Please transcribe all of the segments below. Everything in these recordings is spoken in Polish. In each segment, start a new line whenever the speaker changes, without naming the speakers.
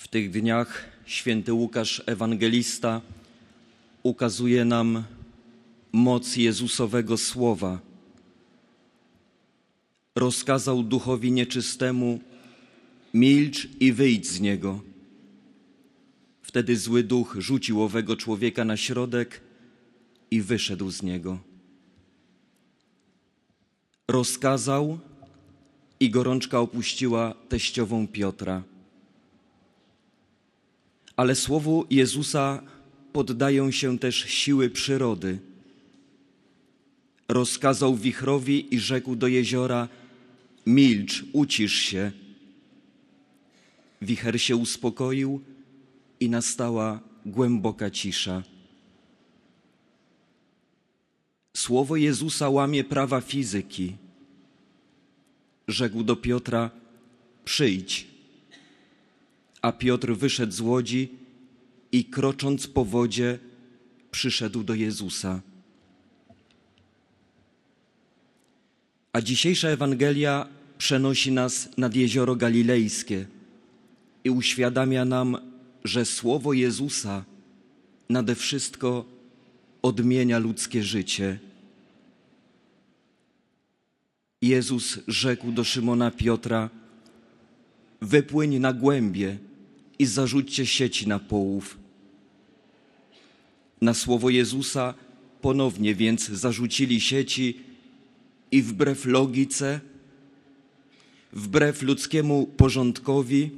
W tych dniach święty Łukasz Ewangelista ukazuje nam moc Jezusowego Słowa. Rozkazał duchowi nieczystemu: Milcz i wyjdź z niego. Wtedy zły duch rzucił owego człowieka na środek i wyszedł z niego. Rozkazał i gorączka opuściła teściową Piotra. Ale słowu Jezusa poddają się też siły przyrody. Rozkazał wichrowi i rzekł do jeziora: Milcz, ucisz się. Wicher się uspokoił i nastała głęboka cisza. Słowo Jezusa łamie prawa fizyki. Rzekł do Piotra: Przyjdź. A Piotr wyszedł z łodzi i krocząc po wodzie, przyszedł do Jezusa. A dzisiejsza Ewangelia przenosi nas nad jezioro galilejskie i uświadamia nam, że słowo Jezusa nade wszystko odmienia ludzkie życie. Jezus rzekł do Szymona Piotra: Wypłyń na głębie i zarzućcie sieci na połów. Na słowo Jezusa ponownie więc zarzucili sieci i wbrew logice, wbrew ludzkiemu porządkowi,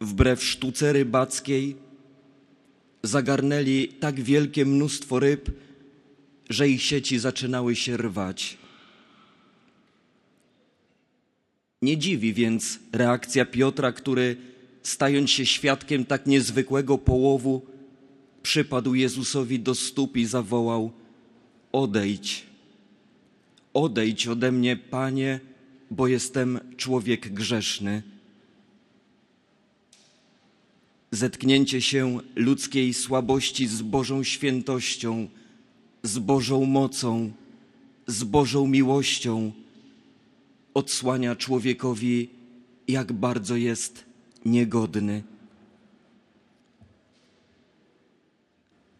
wbrew sztuce rybackiej, zagarnęli tak wielkie mnóstwo ryb, że ich sieci zaczynały się rwać. Nie dziwi więc reakcja Piotra, który, stając się świadkiem tak niezwykłego połowu, przypadł Jezusowi do stóp i zawołał: Odejdź, odejdź ode mnie, panie, bo jestem człowiek grzeszny. Zetknięcie się ludzkiej słabości z Bożą świętością, z Bożą mocą, z Bożą miłością odsłania człowiekowi, jak bardzo jest niegodny.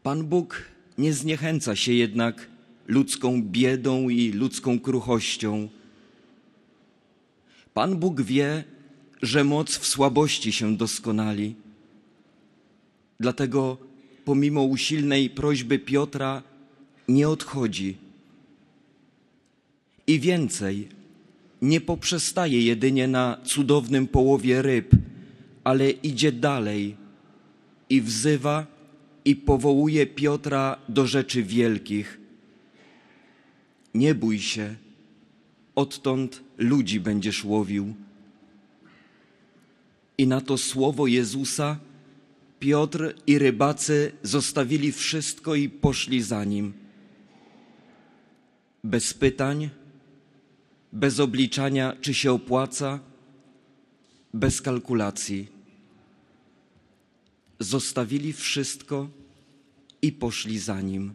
Pan Bóg nie zniechęca się jednak ludzką biedą i ludzką kruchością. Pan Bóg wie, że moc w słabości się doskonali. Dlatego, pomimo usilnej prośby Piotra, nie odchodzi. I więcej, nie poprzestaje jedynie na cudownym połowie ryb, ale idzie dalej i wzywa i powołuje Piotra do rzeczy wielkich. Nie bój się, odtąd ludzi będziesz łowił. I na to słowo Jezusa Piotr i rybacy zostawili wszystko i poszli za nim. Bez pytań, bez obliczania, czy się opłaca, bez kalkulacji. Zostawili wszystko i poszli za nim.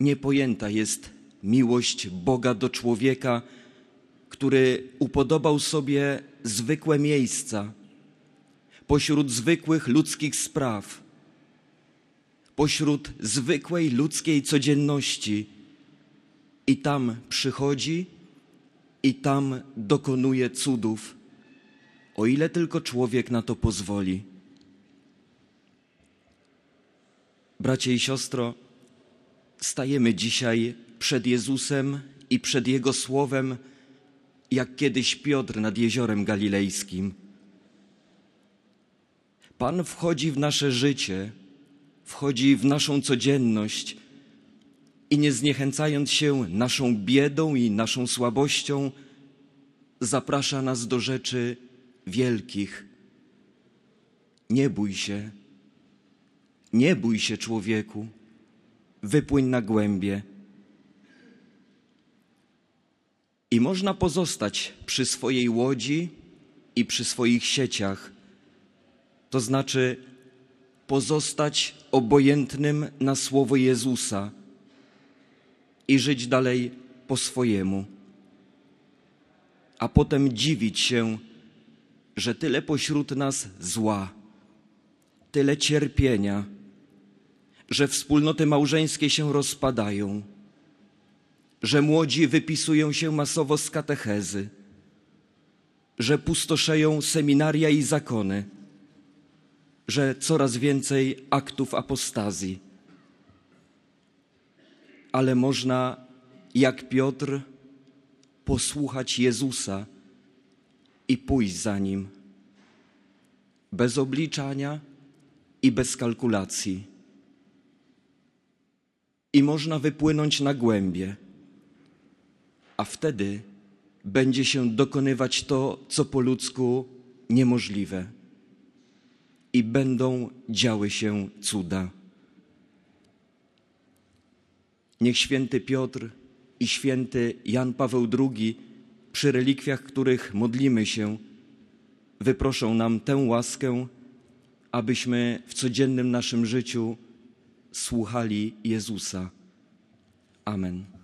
Niepojęta jest miłość Boga do człowieka, który upodobał sobie zwykłe miejsca pośród zwykłych ludzkich spraw, pośród zwykłej ludzkiej codzienności i tam przychodzi i tam dokonuje cudów, o ile tylko człowiek na to pozwoli. Bracie i siostro, stajemy dzisiaj przed Jezusem i przed Jego słowem, jak kiedyś Piotr nad jeziorem galilejskim. Pan wchodzi w nasze życie, wchodzi w naszą codzienność i nie zniechęcając się naszą biedą i naszą słabością, zaprasza nas do rzeczy wielkich. Nie bój się, nie bój się, człowieku, wypłyń na głębie. I można pozostać przy swojej łodzi i przy swoich sieciach, to znaczy pozostać obojętnym na słowo Jezusa i żyć dalej po swojemu, a potem dziwić się, że tyle pośród nas zła, tyle cierpienia, że wspólnoty małżeńskie się rozpadają, że młodzi wypisują się masowo z katechezy, że pustoszeją seminaria i zakony, że coraz więcej aktów apostazji. Ale można, jak Piotr, posłuchać Jezusa i pójść za Nim, bez obliczania i bez kalkulacji. I można wypłynąć na głębie, a wtedy będzie się dokonywać to, co po ludzku niemożliwe. I będą działy się cuda. Niech święty Piotr i święty Jan Paweł II, przy relikwiach których modlimy się, wyproszą nam tę łaskę, abyśmy w codziennym naszym życiu słuchali Jezusa. Amen.